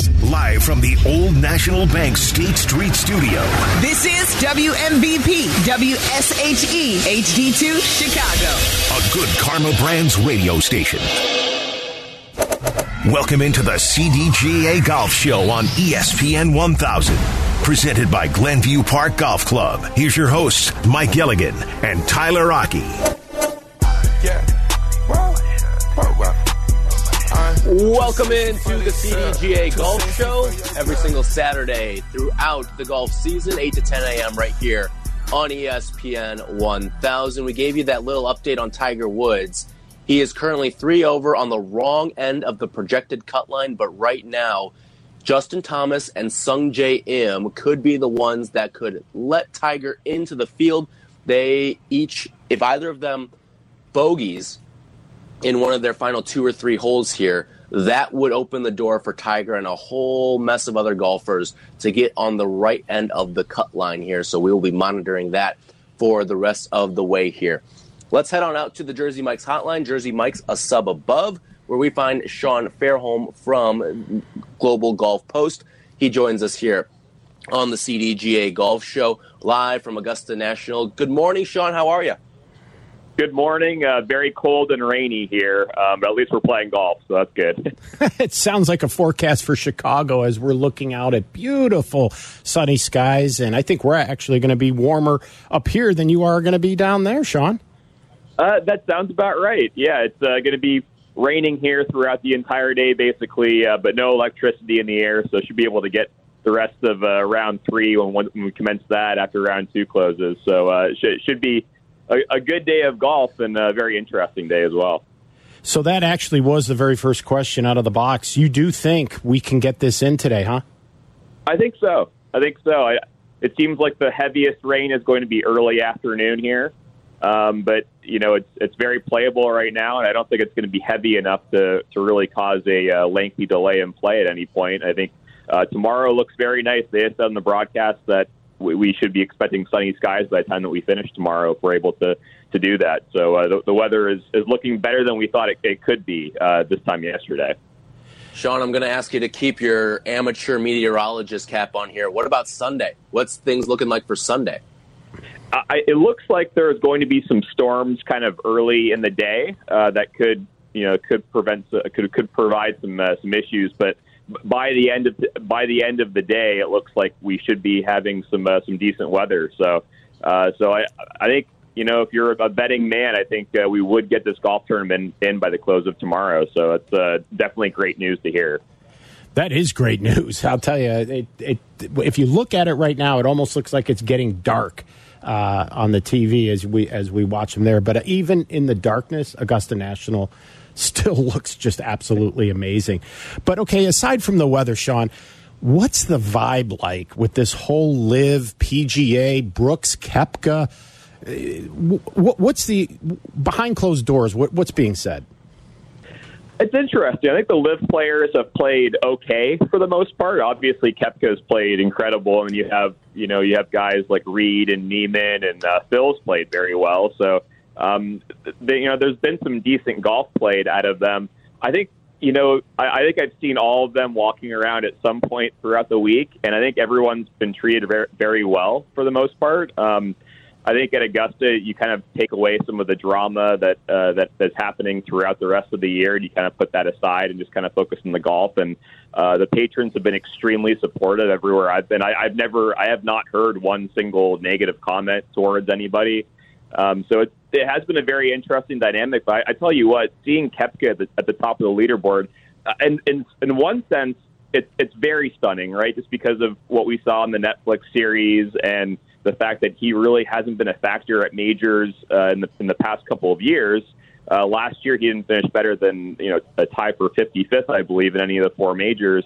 Live from the Old National Bank State Street Studio. This is WMVP WSHE HD2 Chicago. A good Karma Brands radio station. Welcome into the CDGA Golf Show on ESPN 1000. Presented by Glenview Park Golf Club. Here's your hosts, Mike Gilligan and Tyler Aki. Welcome into the CDGA Golf Show every single Saturday throughout the golf season, 8 to 10 a.m. right here on ESPN 1000. We gave you that little update on Tiger Woods. He is currently three over on the wrong end of the projected cut line, but right now, Justin Thomas and Sung Jae Im could be the ones that could let Tiger into the field. They each, if either of them bogeys in one of their final two or three holes here, that would open the door for Tiger and a whole mess of other golfers to get on the right end of the cut line here. So we will be monitoring that for the rest of the way here. Let's head on out to the Jersey Mike's hotline. Jersey Mike's a sub above, where we find Sean Fairholm from Global Golf Post. He joins us here on the CDGA Golf Show, live from Augusta National. Good morning, Sean. How are you? Good morning. Uh, very cold and rainy here, um, but at least we're playing golf, so that's good. it sounds like a forecast for Chicago as we're looking out at beautiful sunny skies, and I think we're actually going to be warmer up here than you are going to be down there, Sean. Uh, that sounds about right. Yeah, it's uh, going to be raining here throughout the entire day, basically, uh, but no electricity in the air, so should be able to get the rest of uh, round three when, when we commence that after round two closes. So uh, should should be a, a good day of golf and a very interesting day as well. So that actually was the very first question out of the box. You do think we can get this in today, huh? I think so. I think so. I, it seems like the heaviest rain is going to be early afternoon here, um, but you know it's it's very playable right now, and I don't think it's going to be heavy enough to to really cause a uh, lengthy delay in play at any point. I think uh, tomorrow looks very nice. They said on the broadcast that we, we should be expecting sunny skies by the time that we finish tomorrow if we're able to to do that. So uh, the, the weather is is looking better than we thought it, it could be uh, this time yesterday. Sean, I'm going to ask you to keep your amateur meteorologist cap on here. What about Sunday? What's things looking like for Sunday? I, it looks like there's going to be some storms kind of early in the day uh, that could, you know, could prevent, uh, could could provide some uh, some issues. But by the end of the, by the end of the day, it looks like we should be having some uh, some decent weather. So, uh, so I I think you know, if you're a betting man, I think uh, we would get this golf tournament in by the close of tomorrow. So it's uh, definitely great news to hear. That is great news. I'll tell you, it, it, if you look at it right now, it almost looks like it's getting dark uh, on the TV as we as we watch them there. But even in the darkness, Augusta National still looks just absolutely amazing. But okay, aside from the weather, Sean. What's the vibe like with this whole LIV PGA Brooks Koepka? what's the behind closed doors? What's being said? It's interesting. I think the LIV players have played okay for the most part. Obviously, Koepka's played incredible, I and you have you know you have guys like Reed and Niemann and uh, Phil's played very well. So um, they, you know there's been some decent golf played out of them. I think you know I, I think I've seen all of them walking around at some point throughout the week, and I think everyone's been treated very, very well for the most part. Um, I think at Augusta, you kind of take away some of the drama that uh, that that's happening throughout the rest of the year, and you kind of put that aside and just kind of focus on the golf. And uh, the patrons have been extremely supportive everywhere I've been. I, I've never, I have not heard one single negative comment towards anybody. Um, so it, it has been a very interesting dynamic. But I, I tell you what, seeing Koepka at the, at the top of the leaderboard, uh, and in in one sense, it's it's very stunning, right? Just because of what we saw in the Netflix series and the fact that he really hasn't been a factor at majors uh, in the in the past couple of years. Uh, last year, he didn't finish better than you know a tie for 55th, I believe, in any of the four majors.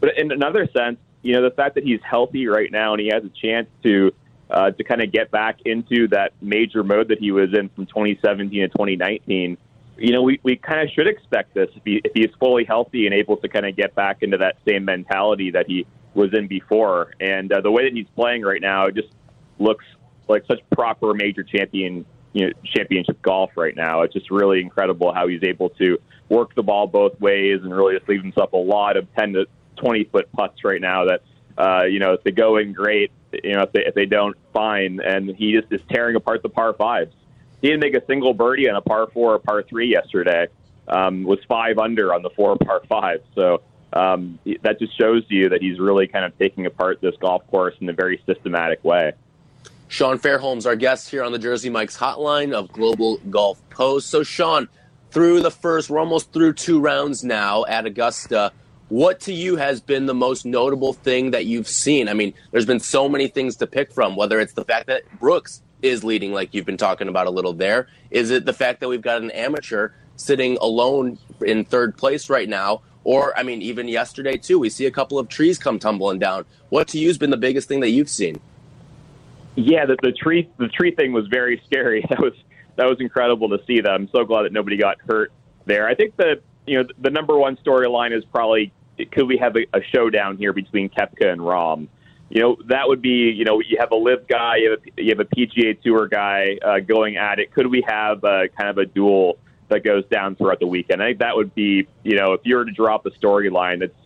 But in another sense, you know the fact that he's healthy right now and he has a chance to uh, to kind of get back into that major mode that he was in from 2017 to 2019. You know, we, we kind of should expect this if, he, if he's fully healthy and able to kind of get back into that same mentality that he was in before. And uh, the way that he's playing right now, just looks like such proper major champion you know, championship golf right now. It's just really incredible how he's able to work the ball both ways and really just leave himself a lot of ten to 20 foot putts right now that, uh, you know, if they go in great, you know, if they, if they don't, fine. And he just is tearing apart the par fives. He didn't make a single birdie on a par four or par three yesterday. Um, was five under on the four par five. So um, that just shows you that he's really kind of taking apart this golf course in a very systematic way. Sean Fairholmes, our guest here on the Jersey Mike's hotline of Global Golf Post. So, Sean, through the first, we're almost through two rounds now at Augusta. What to you has been the most notable thing that you've seen? I mean, there's been so many things to pick from, whether it's the fact that Brooks is leading, like you've been talking about a little there. Is it the fact that we've got an amateur sitting alone in third place right now? Or, I mean, even yesterday, too, we see a couple of trees come tumbling down. What to you has been the biggest thing that you've seen? Yeah, the, the tree the tree thing was very scary. That was that was incredible to see that. I'm so glad that nobody got hurt there. I think that you know the number one storyline is probably could we have a, a showdown here between Koepka and Rahm? You know that would be you know you have a LIV guy, you have a, you have a PGA Tour guy uh, going at it. Could we have a, kind of a duel that goes down throughout the weekend? I think that would be you know if you were to drop a storyline, it's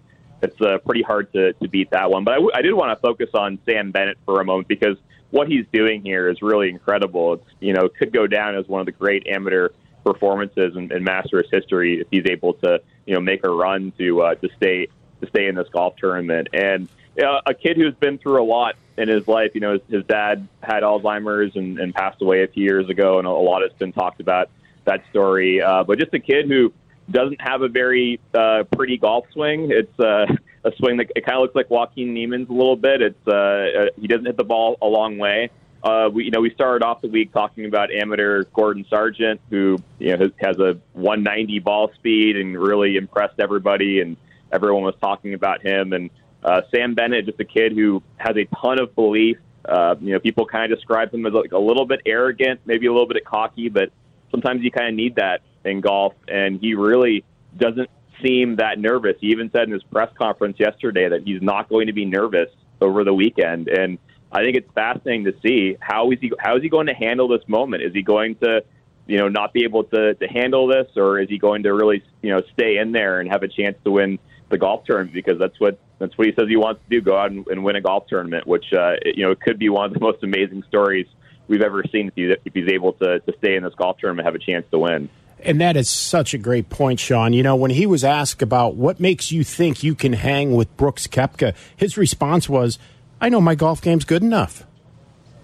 it's uh, pretty hard to, to beat that one. But I, w- I did want to focus on Sam Bennett for a moment because what he's doing here is really incredible. It's you know could go down as one of the great amateur performances and, and Masters history if he's able to you know make a run to uh, to stay to stay in this golf tournament. And uh, a kid who's been through a lot in his life. You know, his, his dad had Alzheimer's and, and passed away a few years ago, and a lot has been talked about that story. Uh, but just a kid who doesn't have a very uh, pretty golf swing. It's uh, a swing that it kind of looks like Joaquin Niemann's a little bit. It's uh, uh, he doesn't hit the ball a long way. Uh, we you know we started off the week talking about amateur Gordon Sargent, who you know has, has a 190 ball speed and really impressed everybody, and everyone was talking about him. And uh, Sam Bennett, just a kid who has a ton of belief. Uh, you know, people kind of describe him as like a little bit arrogant, maybe a little bit cocky, but sometimes you kind of need that in golf. And he really doesn't seem that nervous. He even said in his press conference yesterday that he's not going to be nervous over the weekend. And I think it's fascinating to see how is he how is he going to handle this moment? Is he going to you know not be able to to handle this, or is he going to really you know stay in there and have a chance to win the golf tournament? Because that's what that's what he says he wants to do: go out and, and win a golf tournament. Which uh, you know it could be one of the most amazing stories we've ever seen if, he, if he's able to to stay in this golf tournament, and have a chance to win. And that is such a great point, Sean. You know, when he was asked about what makes you think you can hang with Brooks Koepka, his response was, I know my golf game's good enough.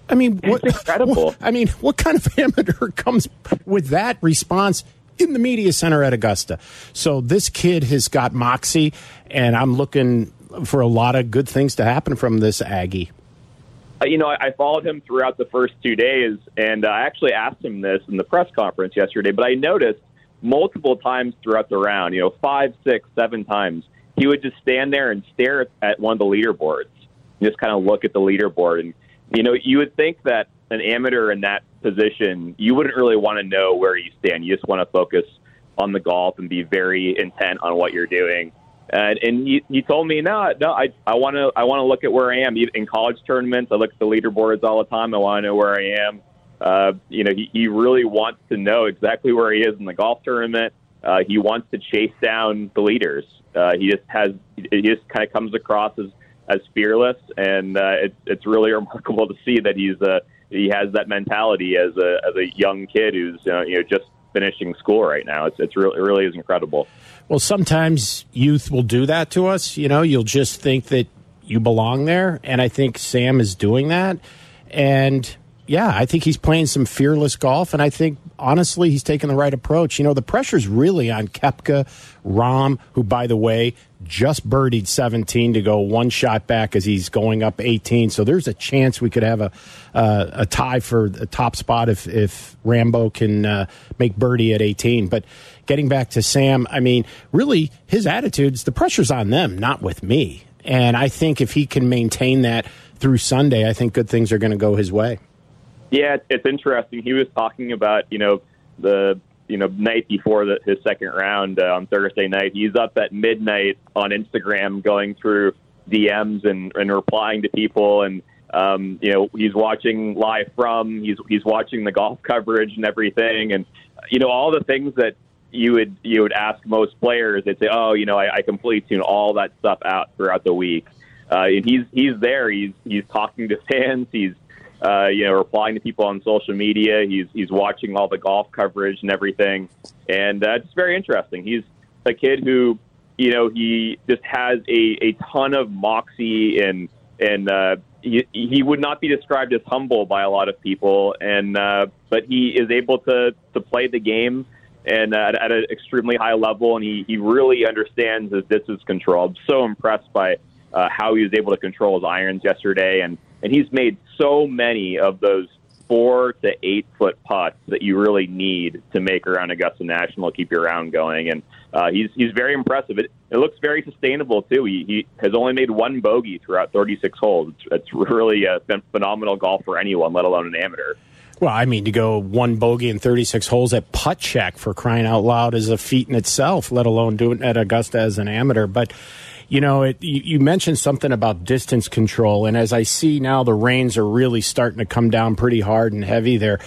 I mean, what, incredible. What, I mean, what kind of amateur comes with that response in the media center at Augusta? So this kid has got moxie, and I'm looking for a lot of good things to happen from this Aggie. Uh, you know, I, I followed him throughout the first two days, and I actually asked him this in the press conference yesterday. But I noticed multiple times throughout the round, you know, five, six, seven times, he would just stand there and stare at one of the leaderboards, just kind of look at the leaderboard. And you know, you would think that an amateur in that position, you wouldn't really want to know where you stand. You just want to focus on the golf and be very intent on what you're doing. And, and he, he told me, no, no, I I want to I want to look at where I am in college tournaments. I look at the leaderboards all the time. I want to know where I am. Uh, you know, he, he really wants to know exactly where he is in the golf tournament. Uh, he wants to chase down the leaders. Uh, he just has he just kind of comes across as as fearless, and uh, it's it's really remarkable to see that he's uh, he has that mentality as a as a young kid who's uh, you know just finishing school right now. It's it's really it really is incredible. Well, sometimes youth will do that to us. You know, you'll just think that you belong there. And I think Sam is doing that. And yeah, I think he's playing some fearless golf. And I think, honestly, he's taking the right approach. You know, the pressure's really on Koepka, Rahm, who, by the way, just birdied 17 to go one shot back as he's going up 18. So there's a chance we could have a uh, a tie for a top spot if if Rahmbo can uh, make birdie at 18. But getting back to Sam, I mean, really, his attitudes, the pressure's on them, not with me. And I think if he can maintain that through Sunday, I think good things are going to go his way. Yeah, it's interesting. He was talking about, you know, the you know night before the, his second round uh, on Thursday night. He's up at midnight on Instagram going through DMs and, and replying to people and um, you know he's watching live from he's he's watching the golf coverage and everything and you know all the things that you would you would ask most players, they'd say, "Oh, you know, I, I completely tune all that stuff out throughout the week." Uh, and he's he's there. He's he's talking to fans. He's uh, you know replying to people on social media. He's he's watching all the golf coverage and everything, and uh, it's very interesting. He's a kid who you know he just has a a ton of moxie and and uh, he, he would not be described as humble by a lot of people, and uh, but he is able to to play the game and uh, at, at an extremely high level, and he he really understands his distance control. I'm so impressed by uh, how he was able to control his irons yesterday, and and he's made so many of those four to eight foot putts that you really need to make around Augusta National, keep your round going, and uh, he's he's very impressive. It, it looks very sustainable too. He, he has only made one bogey throughout 36 holes. It's, it's really a phenomenal golf for anyone, let alone an amateur. Well, I mean, to go one bogey in 36 holes at putt check for crying out loud is a feat in itself, let alone doing it at Augusta as an amateur. But you know, it, you, mentioned something about distance control, and as I see now, the rains are really starting to come down pretty hard and heavy there.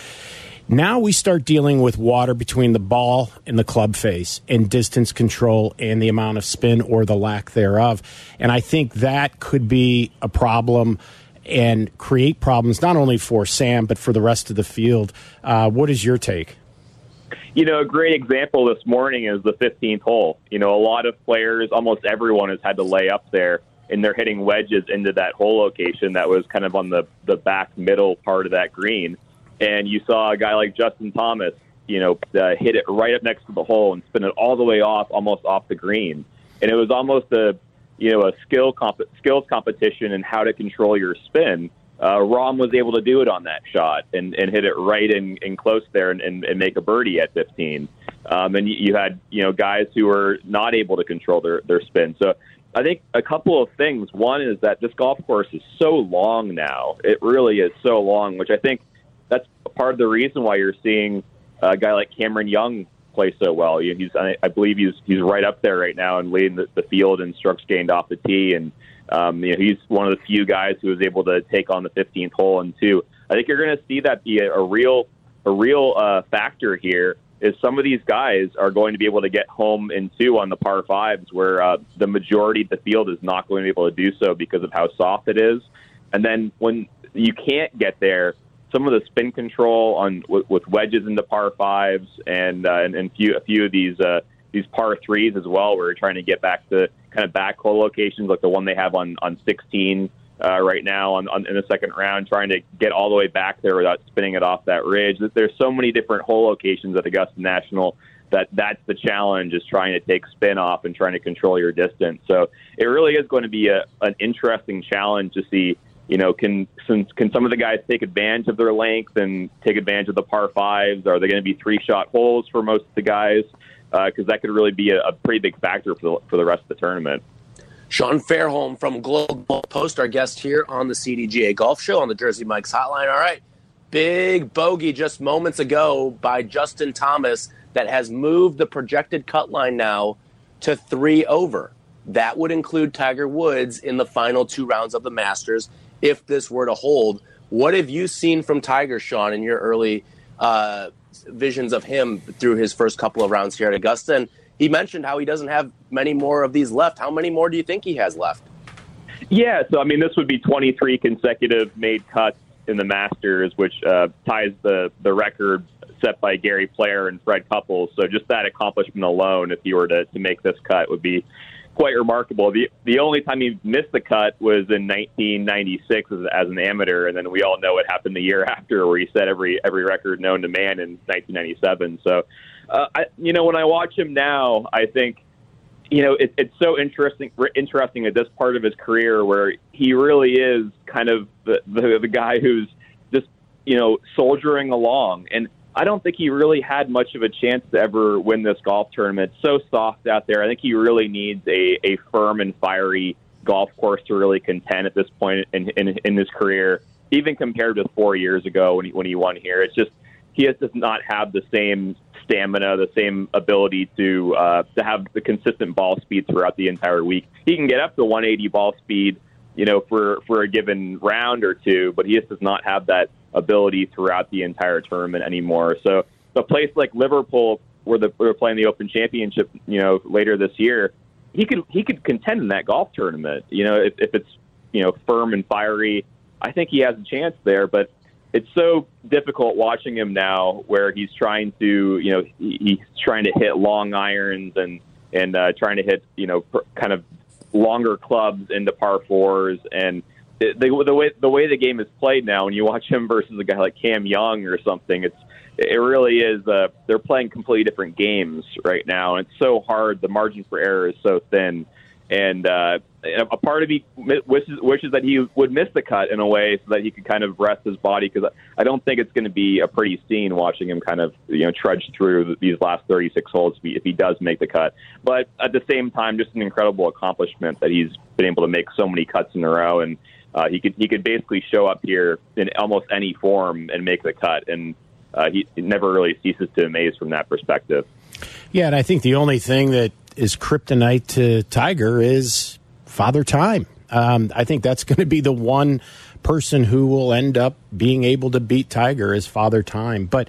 Now we start dealing with water between the ball and the club face and distance control and the amount of spin or the lack thereof. And I think that could be a problem and create problems not only for Sam, but for the rest of the field. Uh, what is your take? You know, a great example this morning is the 15th hole. You know, a lot of players, almost everyone has had to lay up there and they're hitting wedges into that hole location that was kind of on the, the back middle part of that green and you saw a guy like Justin Thomas, you know, uh, hit it right up next to the hole and spin it all the way off, almost off the green. And it was almost a, you know, a skill comp- skills competition in how to control your spin. Uh, Rahm was able to do it on that shot and, and hit it right in, in close there and, and, and make a birdie at 15. Um, and you, you had, you know, guys who were not able to control their, their spin. So I think a couple of things. One is that this golf course is so long now. It really is so long, which I think – that's part of the reason why you're seeing a guy like Cameron Young play so well. He's, I believe, he's he's right up there right now and leading the, the field in strokes gained off the tee, and um, you know he's one of the few guys who was able to take on the 15th hole and two. I think you're going to see that be a, a real a real uh, factor here. Is some of these guys are going to be able to get home in two on the par fives, where uh, the majority of the field is not going to be able to do so because of how soft it is. And then when you can't get there, some of the spin control on with, with wedges into par fives and uh, and, and few, a few of these uh, these par threes as well. We're trying to get back to kind of back hole locations like the one they have on on 16 uh, right now on, on in the second round, trying to get all the way back there without spinning it off that ridge. There's so many different hole locations at Augusta National that that's the challenge is trying to take spin off and trying to control your distance. So it really is going to be a, an interesting challenge to see you know, can since can some of the guys take advantage of their length and take advantage of the par fives? Are they going to be three shot holes for most of the guys? Because uh, that could really be a, a pretty big factor for the, for the rest of the tournament. Sean Fairholm from Global Post, our guest here on the CDGA Golf Show on the Jersey Mike's Hotline. All right, big bogey just moments ago by Justin Thomas that has moved the projected cut line now to three over. That would include Tiger Woods in the final two rounds of the Masters if this were to hold. What have you seen from Tiger, Sean, in your early uh, visions of him through his first couple of rounds here at Augusta? And he mentioned how he doesn't have many more of these left. How many more do you think he has left? Yeah, so I mean, this would be 23 consecutive made cuts in the Masters, which uh, ties the the record set by Gary Player and Fred Couples. So just that accomplishment alone, if he were to, to make this cut, would be quite remarkable. The the only time he missed the cut was in 1996 as, as an amateur, and then we all know what happened the year after, where he set every every record known to man in 1997. So, uh, I, you know, when I watch him now, I think, you know, it, it's so interesting interesting at this part of his career where he really is kind of the the, the guy who's just you know soldiering along and I don't think he really had much of a chance to ever win this golf tournament. So soft out there. I think he really needs a, a firm and fiery golf course to really contend at this point in, in, in his career, even compared with four years ago when he, when he won here. It's just he just does not have the same stamina, the same ability to uh, to have the consistent ball speed throughout the entire week. He can get up to 180 ball speed, you know, for for a given round or two, but he just does not have that ability throughout the entire tournament anymore. So a place like Liverpool where the they're playing the Open Championship, you know, later this year, he could he could contend in that golf tournament. You know, if, if it's you know firm and fiery, I think he has a chance there. But it's so difficult watching him now, where he's trying to you know he's trying to hit long irons and and uh, trying to hit you know pr- kind of longer clubs into par fours and the, the way the way the game is played now, when you watch him versus a guy like Cam Young or something, it's it really is. Uh, they're playing completely different games right now, and it's so hard. The margin for error is so thin, and uh, a part of me wishes wishes that he would miss the cut in a way so that he could kind of rest his body because I don't think it's going to be a pretty scene watching him kind of you know trudge through these last 36 holes if he, if he does make the cut. But at the same time, just an incredible accomplishment that he's been able to make so many cuts in a row and uh, he could he could basically show up here in almost any form and make the cut, and uh, he never really ceases to amaze from that perspective. Yeah, and I think the only thing that is kryptonite to Tiger is Father Time. Um, I think that's going to be the one person who will end up being able to beat Tiger is Father Time. But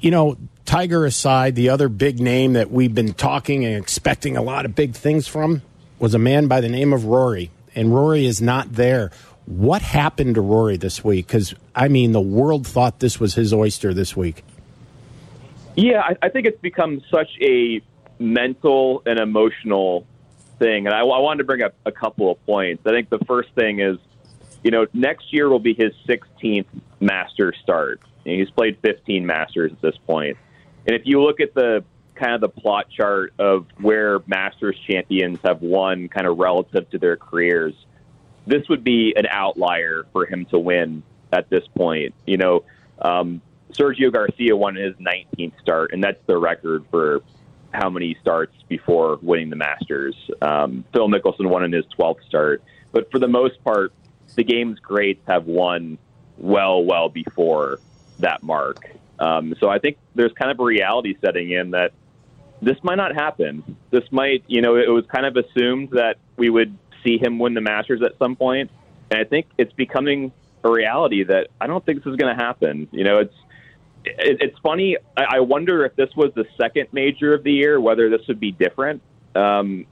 you know, Tiger aside, the other big name that we've been talking and expecting a lot of big things from was a man by the name of Rory and Rory is not there. What happened to Rory this week? Because, I mean, the world thought this was his oyster this week. Yeah, I, I think it's become such a mental and emotional thing. And I, I wanted to bring up a couple of points. I think the first thing is, you know, next year will be his 16th Master start. And he's played 15 Masters at this point. And if you look at the kind of the plot chart of where Masters champions have won kind of relative to their careers, this would be an outlier for him to win at this point. You know, um, Sergio Garcia won his 19th start, and that's the record for how many starts before winning the Masters. Um, Phil Mickelson won in his 12th start. But for the most part, the game's greats have won well, well before that mark. Um, so I think there's kind of a reality setting in that this might not happen. This might, you know, it was kind of assumed that we would see him win the Masters at some point, and I think it's becoming a reality that I don't think this is going to happen. You know, it's it, it's funny. I, I wonder if this was the second major of the year, whether this would be different. Um,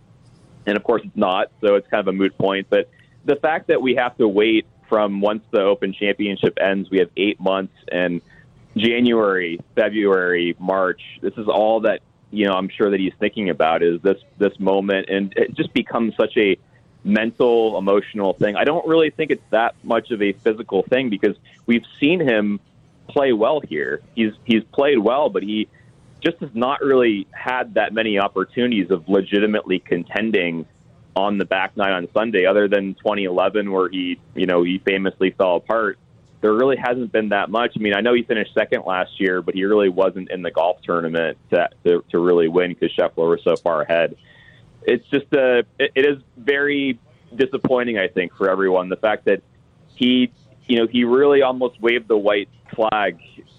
and of course, it's not, so it's kind of a moot point. But the fact that we have to wait from once the Open Championship ends, we have eight months and. January, February, March. This is all that you know, I'm sure that he's thinking about is this this moment, and it just becomes such a mental, emotional thing. I don't really think it's that much of a physical thing because we've seen him play well here. He's he's played well, but he just has not really had that many opportunities of legitimately contending on the back nine on Sunday, other than 2011 where he you know he famously fell apart there really hasn't been that much. I mean, I know he finished second last year, but he really wasn't in the golf tournament to to, to really win because Scheffler was so far ahead. It's just a it, it is very disappointing, I think, for everyone. The fact that he, you know, he really almost waved the white flag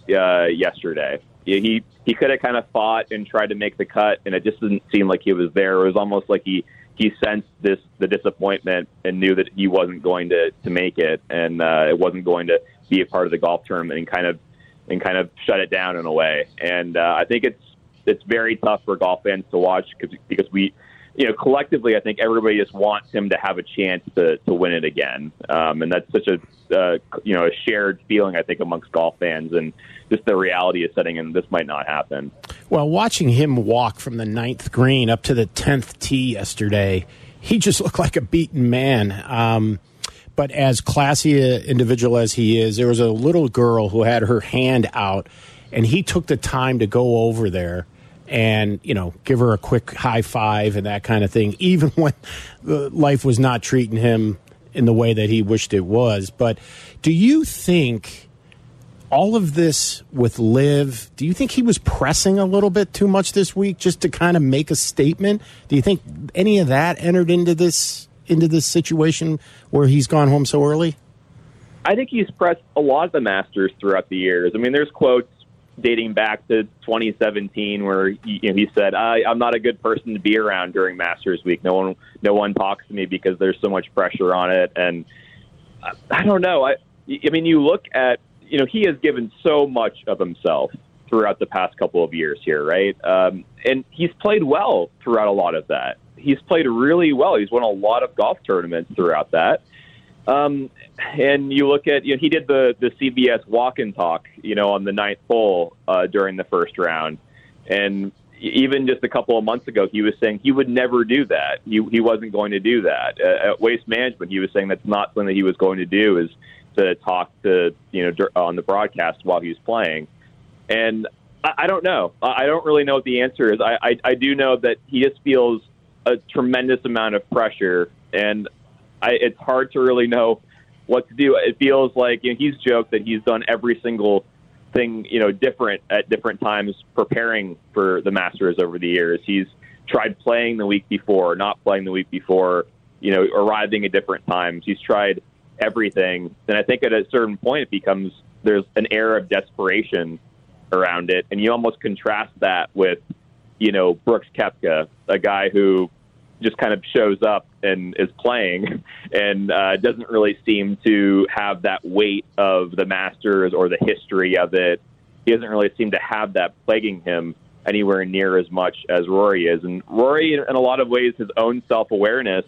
uh, yesterday. He he could have kind of fought and tried to make the cut, and it just didn't seem like he was there. It was almost like he he sensed this the disappointment and knew that he wasn't going to to make it and uh, it wasn't going to be a part of the golf tournament and kind of and kind of shut it down in a way. And uh, I think it's it's very tough for golf fans to watch because because we you know collectively I think everybody just wants him to have a chance to to win it again. Um, and that's such a uh, you know a shared feeling I think amongst golf fans and just the reality is setting in. This might not happen. Well, watching him walk from the ninth green up to the tenth tee yesterday, he just looked like a beaten man. Um, but as classy an individual as he is, there was a little girl who had her hand out, and he took the time to go over there and you know give her a quick high five and that kind of thing, even when life was not treating him in the way that he wished it was. But do you think? all of this with LIV, do you think he was pressing a little bit too much this week just to kind of make a statement? Do you think any of that entered into this into this situation where he's gone home so early? I think he's pressed a lot of the Masters throughout the years. I mean, there's quotes dating back to 2017 where he, you know, he said, I, "I'm not a good person to be around during Masters week. No one, no one talks to me because there's so much pressure on it." And I, I don't know. I, I mean, you look at you know, he has given so much of himself throughout the past couple of years here, right? Um, and he's played well throughout a lot of that. He's played really well. He's won a lot of golf tournaments throughout that. Um, and you look at, you know, he did the, the CBS walk and talk, you know, on the ninth hole uh, during the first round. And even just a couple of months ago, he was saying he would never do that. He, he wasn't going to do that. Uh, at Waste Management, he was saying that's not something that he was going to do is to talk to, you know, on the broadcast while he was playing. And I, I don't know. I don't really know what the answer is. I, I, I do know that he just feels a tremendous amount of pressure, and I, it's hard to really know what to do. It feels like you know, he's joked that he's done every single thing you know different at different times preparing for the Masters over the years. He's tried playing the week before, not playing the week before, you know, arriving at different times. He's tried everything, and I think at a certain point it becomes there's an air of desperation around it, and you almost contrast that with you know Brooks Koepka, a guy who just kind of shows up and is playing and uh, doesn't really seem to have that weight of the Masters or the history of it. He doesn't really seem to have that plaguing him anywhere near as much as Rory is. And Rory, in a lot of ways, his own self awareness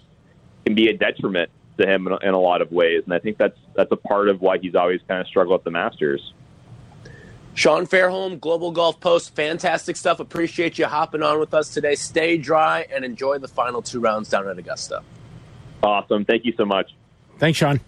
can be a detriment to him in a, in a lot of ways. And I think that's that's a part of why he's always kind of struggled at the Masters. Sean Fairholm, Global Golf Post, fantastic stuff. Appreciate you hopping on with us today. Stay dry and enjoy the final two rounds down at Augusta. Awesome. Thank you so much. Thanks, Sean.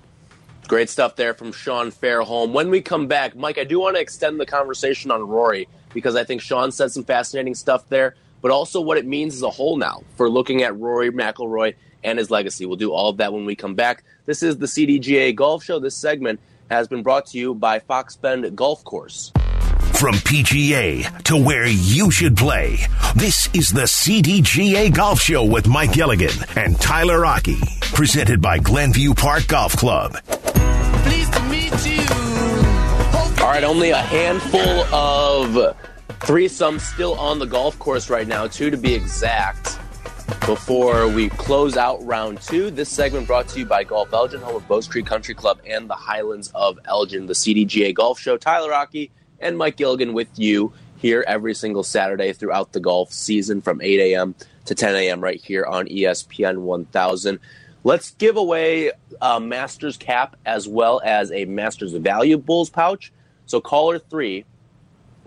Great stuff there from Sean Fairholm. When we come back, Mike, I do want to extend the conversation on Rory because I think Sean said some fascinating stuff there, but also what it means as a whole now for looking at Rory McIlroy and his legacy. We'll do all of that when we come back. This is the CDGA Golf Show. This segment has been brought to you by Fox Bend Golf Course. From PGA to where you should play, this is the CDGA Golf Show with Mike Gilligan and Tyler Aki, presented by Glenview Park Golf Club. Pleased to meet you. All right, only a handful of threesomes still on the golf course right now, two to be exact. Before we close out round two, this segment brought to you by Golf Elgin, home of Bowes Creek Country Club and the Highlands of Elgin, the CDGA Golf Show. Tyler Aki and Mike Gilligan with you here every single Saturday throughout the golf season from 8 a.m. to 10 a.m. right here on ESPN 1000. Let's give away a Masters cap as well as a Masters Valuables pouch. So, caller three,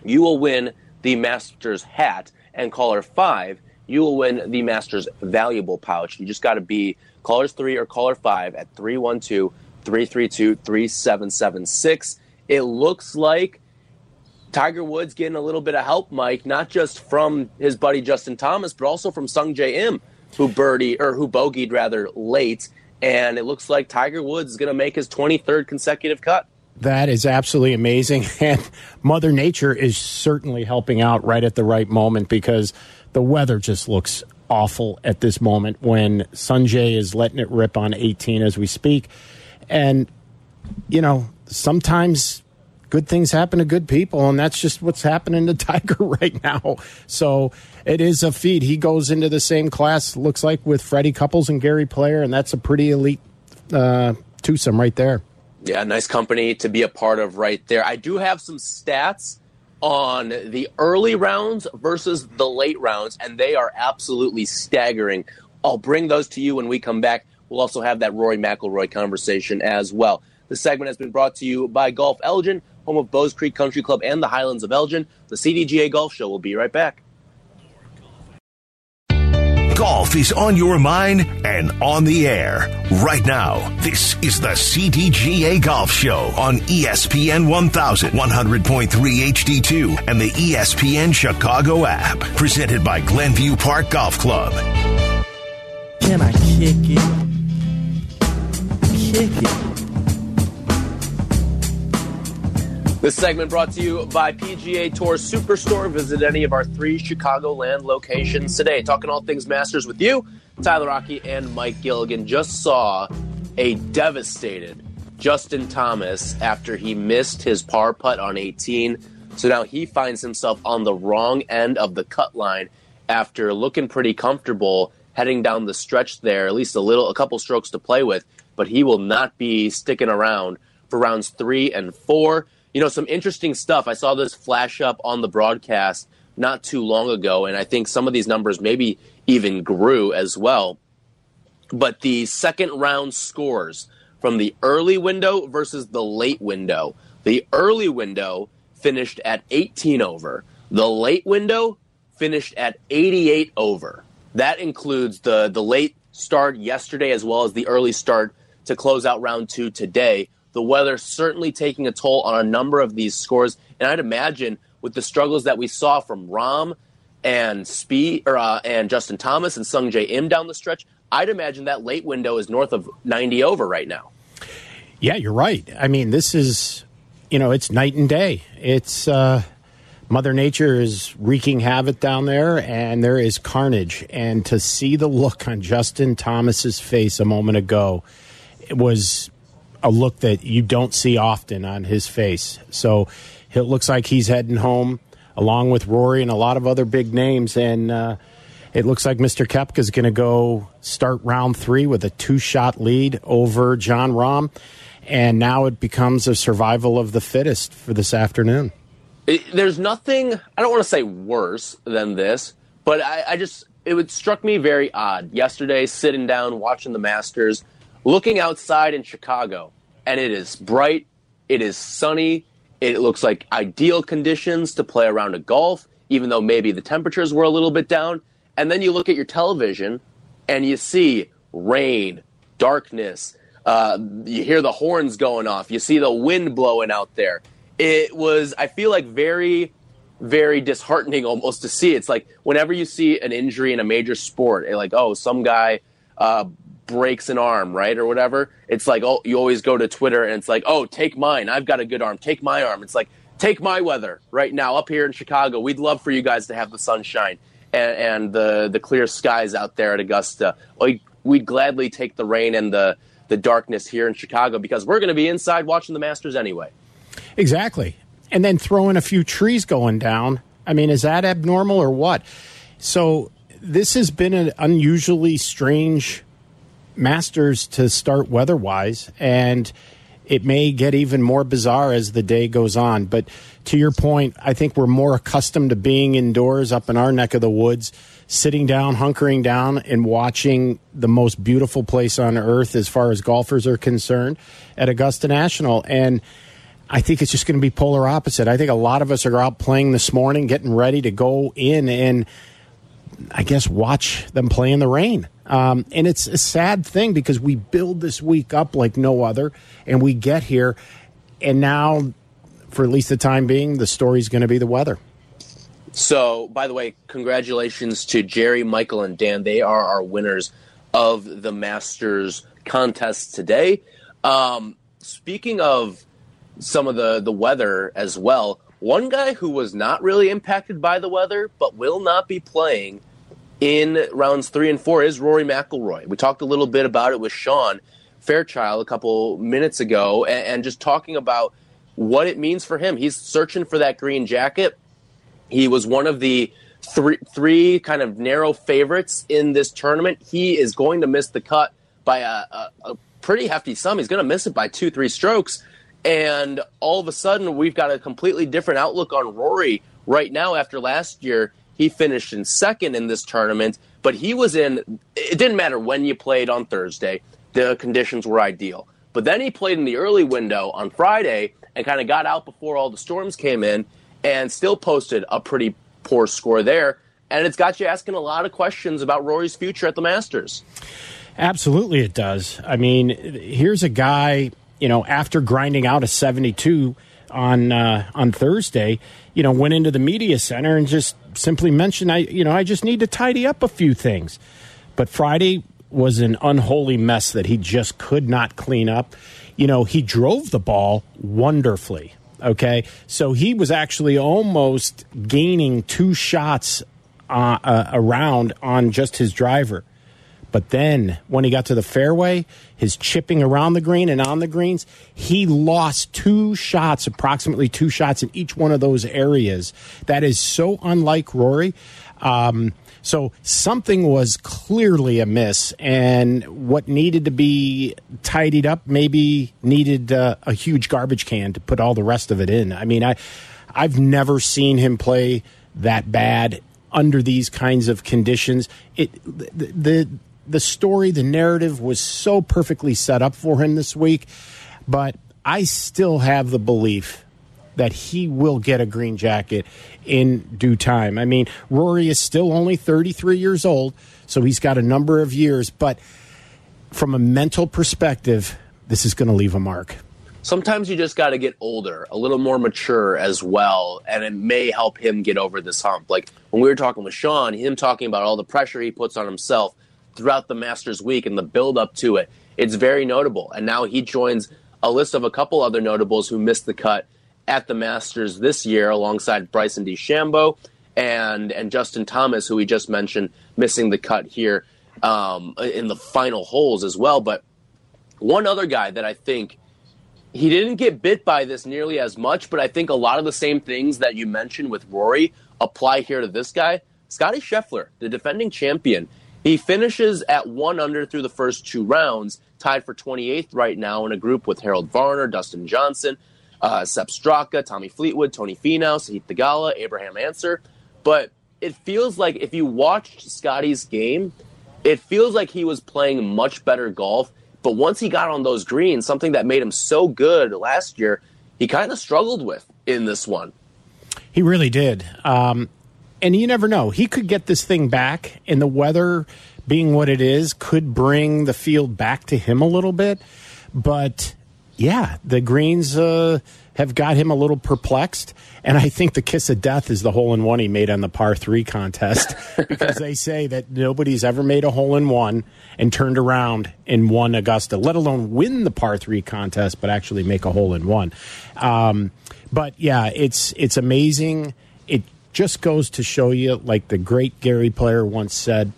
you will win the Masters hat, and caller five, you will win the Masters Valuable pouch. You just got to be callers three or caller five at 312 332 3776. It looks like Tiger Woods getting a little bit of help, Mike, not just from his buddy Justin Thomas, but also from Sungjae Im, who birdie or who bogeyed rather late, and it looks like Tiger Woods is going to make his 23rd consecutive cut. That is absolutely amazing, and Mother Nature is certainly helping out right at the right moment because the weather just looks awful at this moment when Sungjae is letting it rip on 18 as we speak, and you know sometimes good things happen to good people, and that's just what's happening to Tiger right now. So it is a feat. He goes into the same class, looks like, with Freddie Couples and Gary Player, and that's a pretty elite uh, twosome right there. Yeah, nice company to be a part of right there. I do have some stats on the early rounds versus the late rounds, and they are absolutely staggering. I'll bring those to you when we come back. We'll also have that Rory McIlroy conversation as well. The segment has been brought to you by Golf Elgin home of Bowes Creek Country Club and the Highlands of Elgin. The CDGA Golf Show will be right back. Golf is on your mind and on the air right now. This is the CDGA Golf Show on ESPN 1000, 100.3 HD2, and the ESPN Chicago app. Presented by Glenview Park Golf Club. Can I kick it? Kick it. This segment brought to you by PGA Tour Superstore. Visit any of our three Chicagoland locations today. Talking all things Masters with you, Tyler Aki and Mike Gilligan. Just saw a devastated Justin Thomas after he missed his par putt on 18. So now he finds himself on the wrong end of the cut line after looking pretty comfortable heading down the stretch there, at least a little, a couple strokes to play with. But he will not be sticking around for rounds three and four. You know, some interesting stuff. I saw this flash up on the broadcast not too long ago, and I think some of these numbers maybe even grew as well. But the second round scores from the early window versus the late window. The early window finished at 18 over. The late window finished at 88 over. That includes the the late start yesterday as well as the early start to close out round 2 today. The weather certainly taking a toll on a number of these scores and I'd imagine with the struggles that we saw from Rahm and Spieth or uh, and Justin Thomas and Sungjae Im down the stretch, I'd imagine that late window is north of 90 over right now. Yeah, you're right. I mean, this is, you know, it's night and day. It's uh, Mother Nature is wreaking havoc down there, and there is carnage. And to see the look on Justin Thomas's face a moment ago, it was a look that you don't see often on his face. So it looks like he's heading home along with Rory and a lot of other big names. And uh, it looks like Mr. Koepka is going to go start round three with a two shot lead over Jon Rahm. And now it becomes a survival of the fittest for this afternoon. It, there's nothing, I don't want to say worse than this, but I, I just, it would struck me very odd yesterday sitting down watching the Masters, looking outside in Chicago, and it is bright, it is sunny, it looks like ideal conditions to play around a golf, even though maybe the temperatures were a little bit down. And then you look at your television and you see rain, darkness, uh, you hear the horns going off, you see the wind blowing out there. It was, I feel like, very, very disheartening almost to see. It's like whenever you see an injury in a major sport, like, oh, some guy uh, breaks an arm, right, or whatever, it's like, oh, you always go to Twitter and it's like, oh, take mine. I've got a good arm. Take my arm. It's like, take my weather right now up here in Chicago. We'd love for you guys to have the sunshine and, and the the clear skies out there at Augusta. We, we'd gladly take the rain and the the darkness here in Chicago because we're going to be inside watching the Masters anyway. Exactly. And then throw in a few trees going down. I mean, is that abnormal or what? So this has been an unusually strange Masters to start weather wise, and it may get even more bizarre as the day goes on. But to your point, I think we're more accustomed to being indoors up in our neck of the woods, sitting down, hunkering down, and watching the most beautiful place on earth as far as golfers are concerned at Augusta National. And I think it's just going to be polar opposite. I think a lot of us are out playing this morning, getting ready to go in and I guess watch them play in the rain. Um, and it's a sad thing because we build this week up like no other, and we get here, and now, for at least the time being, the story's going to be the weather. So, by the way, congratulations to Jerry, Michael, and Dan. They are our winners of the Masters contest today. Um, speaking of some of the, the weather as well, one guy who was not really impacted by the weather but will not be playing in rounds three and four is Rory McIlroy. We talked a little bit about it with Sean Fairchild a couple minutes ago, and, and just talking about what it means for him. He's searching for that green jacket. He was one of the three three kind of narrow favorites in this tournament. He is going to miss the cut by a, a, a pretty hefty sum. He's going to miss it by two, three strokes. And all of a sudden, we've got a completely different outlook on Rory right now after last year. He finished in second in this tournament, but he was in. It didn't matter when you played on Thursday, the conditions were ideal. But then he played in the early window on Friday and kind of got out before all the storms came in and still posted a pretty poor score there. And it's got you asking a lot of questions about Rory's future at the Masters. Absolutely, it does. I mean, here's a guy, you know, after grinding out a 72 on uh, on Thursday, you know, went into the media center and just simply mentioned, I, you know, I just need to tidy up a few things. But Friday was an unholy mess that he just could not clean up. You know, he drove the ball wonderfully. Okay, so he was actually almost gaining two shots uh, uh, around on just his driver. But then when he got to the fairway, his chipping around the green and on the greens, he lost two shots, approximately two shots in each one of those areas. That is so unlike Rory. Um, So something was clearly amiss, and what needed to be tidied up maybe needed uh, a huge garbage can to put all the rest of it in. I mean, I I've never seen him play that bad under these kinds of conditions. It the, the the story, the narrative was so perfectly set up for him this week, but I still have the belief that he will get a green jacket in due time. I mean, Rory is still only 33 years old, so he's got a number of years, but from a mental perspective, this is going to leave a mark. Sometimes you just got to get older, a little more mature as well, and it may help him get over this hump. Like when we were talking with Sean, him talking about all the pressure he puts on himself throughout the Masters week and the build up to it, it's very notable. And now he joins a list of a couple other notables who missed the cut at the Masters this year alongside Bryson DeChambeau and and Justin Thomas, who we just mentioned, missing the cut here um, in the final holes as well. But one other guy that I think he didn't get bit by this nearly as much, but I think a lot of the same things that you mentioned with Rory apply here to this guy. Scottie Scheffler, the defending champion, he finishes at one under through the first two rounds, tied for 28th right now in a group with Harold Varner, Dustin Johnson, uh, Sepp Straka, Tommy Fleetwood, Tony Finau, Sahith Theegala, Abraham Ancer. But it feels like if you watched Scottie's game, it feels like he was playing much better golf. But once he got on those greens, something that made him so good last year, he kind of struggled with in this one. He really did. Um, and you never know. He could get this thing back, and the weather being what it is could bring the field back to him a little bit. But yeah, the greens uh, have got him a little perplexed. And I think the kiss of death is the hole in one he made on the par three contest because they say that nobody's ever made a hole in one and turned around and won Augusta, let alone win the par three contest, but actually make a hole in one. Um, but yeah, it's it's amazing. It just goes to show you, like the great Gary Player once said,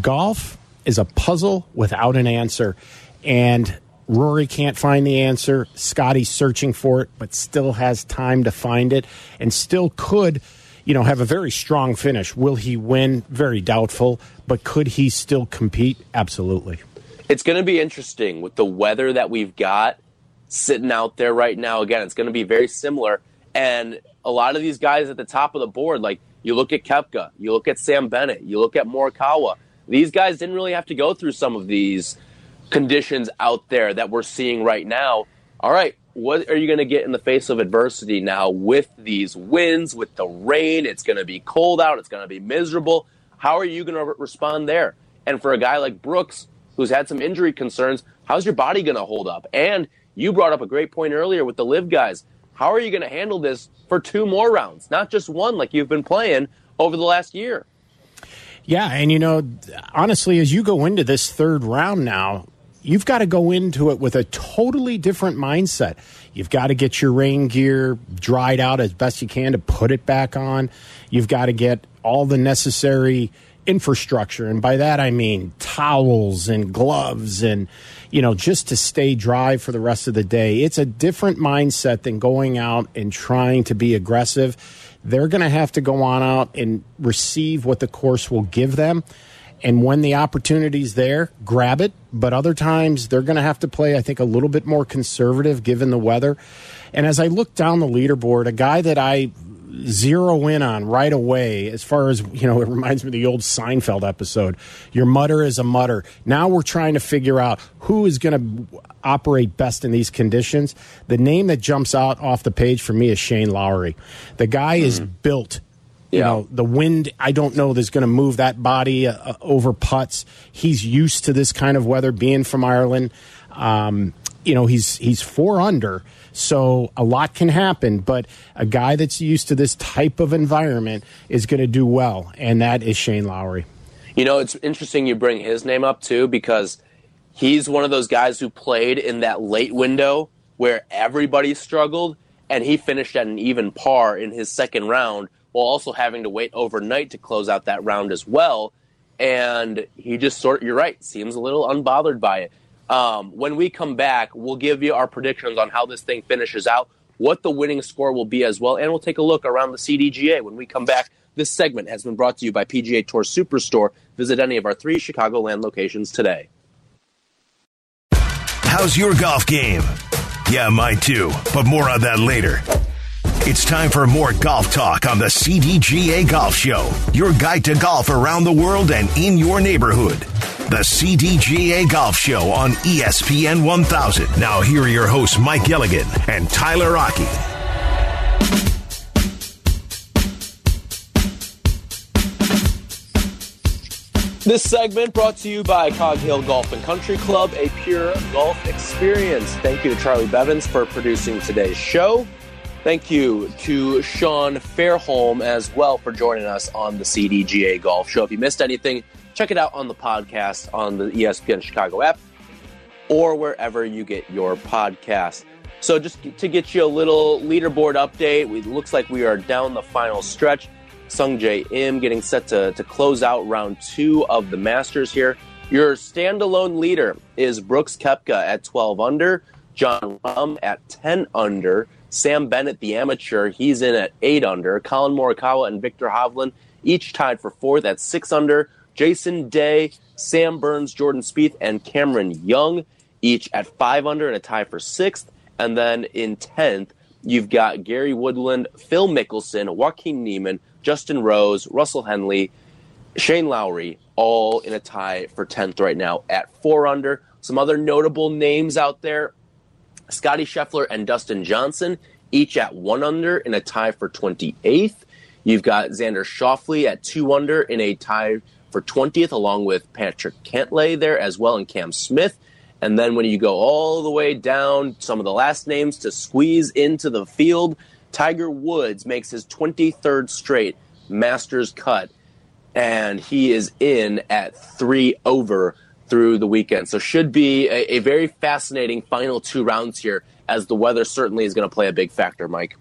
golf is a puzzle without an answer. And Rory can't find the answer. Scottie's searching for it, but still has time to find it and still could, you know, have a very strong finish. Will he win? Very doubtful. But could he still compete? Absolutely. It's going to be interesting with the weather that we've got sitting out there right now. Again, it's going to be very similar. And a lot of these guys at the top of the board, like you look at Koepka, you look at Sam Bennett, you look at Morikawa, these guys didn't really have to go through some of these conditions out there that we're seeing right now. All right, what are you going to get in the face of adversity now with these winds, with the rain? It's going to be cold out, it's going to be miserable. How are you going to respond there? And for a guy like Brooks, who's had some injury concerns, how's your body going to hold up? And you brought up a great point earlier with the LIV guys. How are you going to handle this for two more rounds, not just one like you've been playing over the last year? Yeah, and you know, honestly, as you go into this third round now, you've got to go into it with a totally different mindset. You've got to get your rain gear dried out as best you can to put it back on. You've got to get all the necessary infrastructure. And by that, I mean towels and gloves and, you know, just to stay dry for the rest of the day. It's a different mindset than going out and trying to be aggressive. They're going to have to go on out and receive what the course will give them and when the opportunity's there, grab it. But other times they're going to have to play, I think, a little bit more conservative given the weather. And as I look down the leaderboard, a guy that I zero in on right away as far as you know it reminds me of the old seinfeld episode your mutter is a mutter now we're trying to figure out who is going to operate best in these conditions the name that jumps out off the page for me is shane lowry the guy mm-hmm. is built you yeah. know, the wind, I don't know that's going to move that body uh, uh, over putts. He's used to this kind of weather, being from Ireland. Um, you know, he's he's four under, so a lot can happen. But a guy that's used to this type of environment is going to do well, and that is Shane Lowry. You know, it's interesting you bring his name up too because he's one of those guys who played in that late window where everybody struggled, and he finished at an even par in his second round while also having to wait overnight to close out that round as well. And he just sort you're right, seems a little unbothered by it. Um, when we come back, we'll give you our predictions on how this thing finishes out, what the winning score will be as well, and we'll take a look around the CDGA when we come back. This segment has been brought to you by PGA Tour Superstore. Visit any of our three Chicagoland locations today. How's your golf game? Yeah, mine too, but more on that later. It's time for more golf talk on the CDGA Golf Show, your guide to golf around the world and in your neighborhood. The CDGA Golf Show on ESPN 1000. Now, here are your hosts, Mike Gilligan and Tyler Aki. This segment brought to you by Cog Hill Golf and Country Club, a pure golf experience. Thank you to Charlie Bevins for producing today's show. Thank you to Sean Fairholm as well for joining us on the CDGA Golf Show. If you missed anything, check it out on the podcast on the ESPN Chicago app or wherever you get your podcast. So, just to get you a little leaderboard update, it looks like we are down the final stretch. Sungjae Im getting set to, to close out round two of the Masters here. Your standalone leader is Brooks Koepka at 12 under, Jon Rahm at 10 under, Sam Bennett, the amateur, he's in at 8 under, Collin Morikawa and Viktor Hovland each tied for fourth at 6 under, Jason Day, Sam Burns, Jordan Spieth, and Cameron Young each at 5 under and a tie for sixth. And then in 10th, you've got Gary Woodland, Phil Mickelson, Joaquin Niemann, Justin Rose, Russell Henley, Shane Lowry, all in a tie for 10th right now at four under. Some other notable names out there Scottie Scheffler and Dustin Johnson, each at one under in a tie for 28th. You've got Xander Schauffele at two under in a tie for 20th, along with Patrick Cantlay there as well, and Cam Smith. And then when you go all the way down, some of the last names to squeeze into the field, Tiger Woods makes his 23rd straight Masters cut, and he is in at three over through the weekend. So should be a, a very fascinating final two rounds here, as the weather certainly is going to play a big factor, Mike.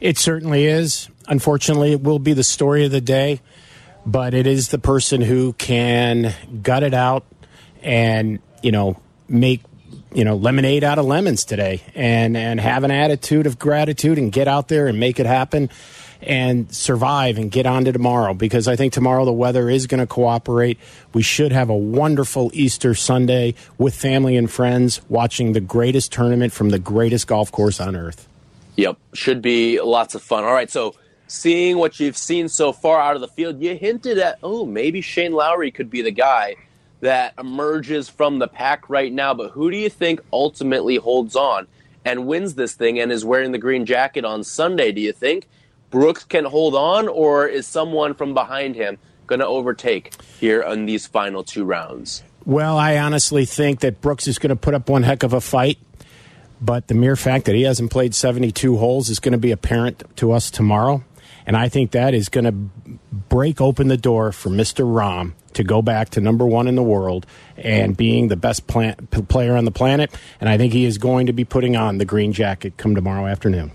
It certainly is. Unfortunately, it will be the story of the day, but it is the person who can gut it out and, you know, make you know lemonade out of lemons today and and have an attitude of gratitude and get out there and make it happen and survive and get on to tomorrow because I think tomorrow the weather is going to cooperate. We should have a wonderful Easter Sunday with family and friends watching the greatest tournament from the greatest golf course on earth. Yep, should be lots of fun. All right, so seeing what you've seen so far out of the field, you hinted at, oh, maybe Shane Lowry could be the guy that emerges from the pack right now. But who do you think ultimately holds on and wins this thing and is wearing the green jacket on Sunday? Do you think Brooks can hold on, or is someone from behind him going to overtake here on these final two rounds? Well, I honestly think that Brooks is going to put up one heck of a fight. But the mere fact that he hasn't played 72 holes is going to be apparent to us tomorrow. And I think that is going to break open the door for Mr. Rahm to go back to number one in the world and being the best plan- player on the planet. And I think he is going to be putting on the green jacket come tomorrow afternoon.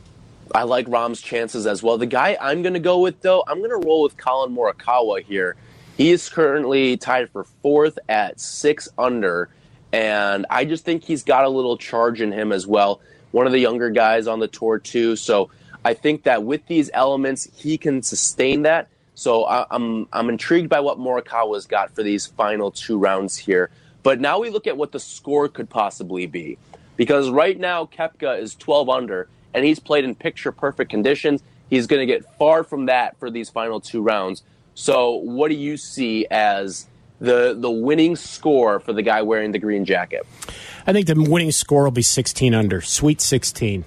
I like Rahm's chances as well. The guy I'm going to go with, though, I'm going to roll with Collin Morikawa here. He is currently tied for fourth at six under, and I just think he's got a little charge in him as well. One of the younger guys on the tour, too. So I think that with these elements, he can sustain that. So I, am I'm intrigued by what Morikawa's got for these final two rounds here. But now we look at what the score could possibly be, because right now Koepka is 12 under, and he's played in picture perfect conditions. He's going to get far from that for these final two rounds. So what do you see as the the winning score for the guy wearing the green jacket? I think the winning score will be 16 under, sweet 16.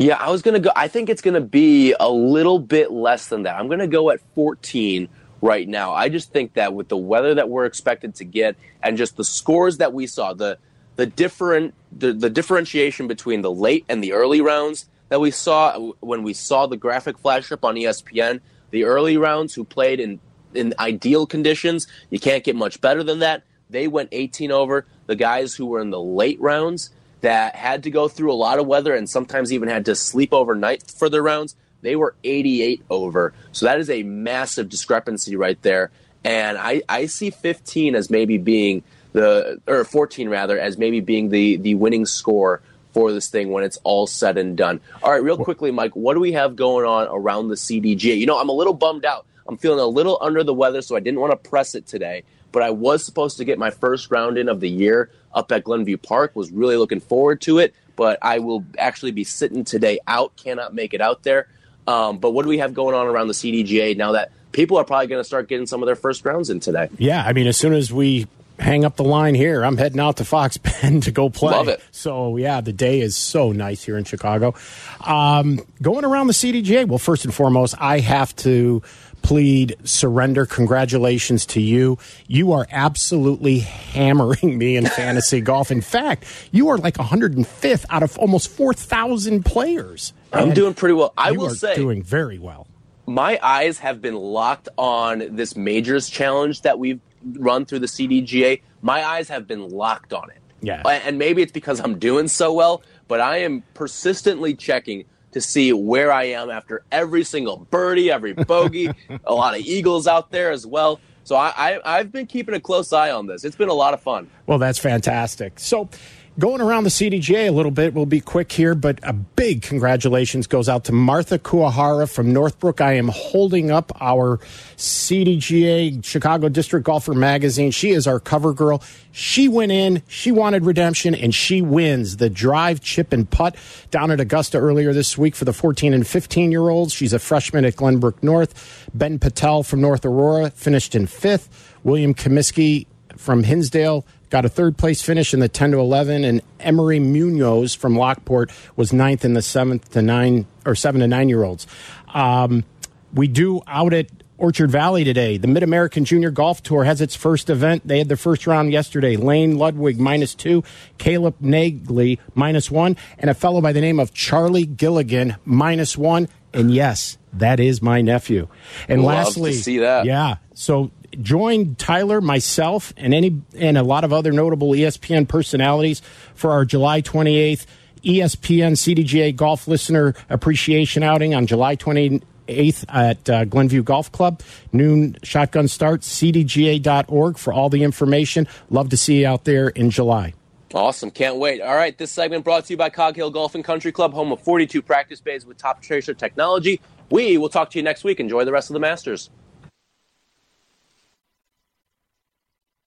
Yeah, I was going to go. I think it's going to be a little bit less than that. I'm going to go at 14 right now. I just think that with the weather that we're expected to get and just the scores that we saw, the the different the, the differentiation between the late and the early rounds that we saw when we saw the graphic flash up on ESPN, the early rounds who played in in ideal conditions, you can't get much better than that. They went 18 over. The guys who were in the late rounds, that had to go through a lot of weather and sometimes even had to sleep overnight for their rounds, they were 88 over. So that is a massive discrepancy right there. And I, I see 15 as maybe being the, or 14 rather, as maybe being the, the winning score for this thing when it's all said and done. All right, real quickly, Mike, what do we have going on around the CDGA? You know, I'm a little bummed out. I'm feeling a little under the weather, so I didn't want to press it today. But I was supposed to get my first round in of the year up at Glenview Park. Was really looking forward to it, but I will actually be sitting today out. Cannot make it out there. Um, but what do we have going on around the CDGA now that people are probably going to start getting some of their first rounds in today? Yeah, I mean, as soon as we hang up the line here. I'm heading out to Fox Bend to go play. Love it. So yeah, the day is so nice here in Chicago. Um, going around the CDGA. Well, first and foremost, I have to plead surrender. Congratulations to you. You are absolutely hammering me in fantasy golf. In fact, you are like 105th out of almost 4,000 players. I'm And doing pretty well. I you will are say, doing very well. my eyes have been locked on this majors challenge that we've run through the CDGA. My eyes have been locked on it. Yeah. And maybe it's because I'm doing so well, but I am persistently checking to see where I am after every single birdie, every bogey, a lot of eagles out there as well. So I, I, I've been keeping a close eye on this. It's been a lot of fun. Well, that's fantastic. So, going around the CDGA a little bit, we'll be quick here, but a big congratulations goes out to Martha Kuwahara from Northbrook. I am holding up our CDGA Chicago District Golfer magazine. She is our cover girl. She went in, she wanted redemption, and she wins the drive, chip, and putt down at Augusta earlier this week for the 14 and 15 year olds. She's a freshman at Glenbrook North. Ben Patel from North Aurora finished in fifth. William Comiskey from Hinsdale got a third place finish in the 10 to 11 and emery munoz from lockport was ninth in the seventh to nine or seven to nine year olds um, we do out at orchard valley today. The mid-american junior golf tour has its first event. They had their first round yesterday. Lane ludwig minus two. Caleb nagley minus one. And a fellow by the name of charlie gilligan minus one. And yes that is my nephew. And Love lastly see that. yeah so join Tyler, myself, and any and a lot of other notable ESPN personalities for our July 28th ESPN CDGA Golf Listener Appreciation Outing on July 28th at uh, Glenview Golf Club. Noon shotgun start. CDGA.org for all the information. Love to see you out there in July. Awesome. Can't wait. All right. This segment brought to you by Cog Hill Golf and Country Club, home of 42 practice bays with Toptracer technology. We will talk to you next week. Enjoy the rest of the Masters.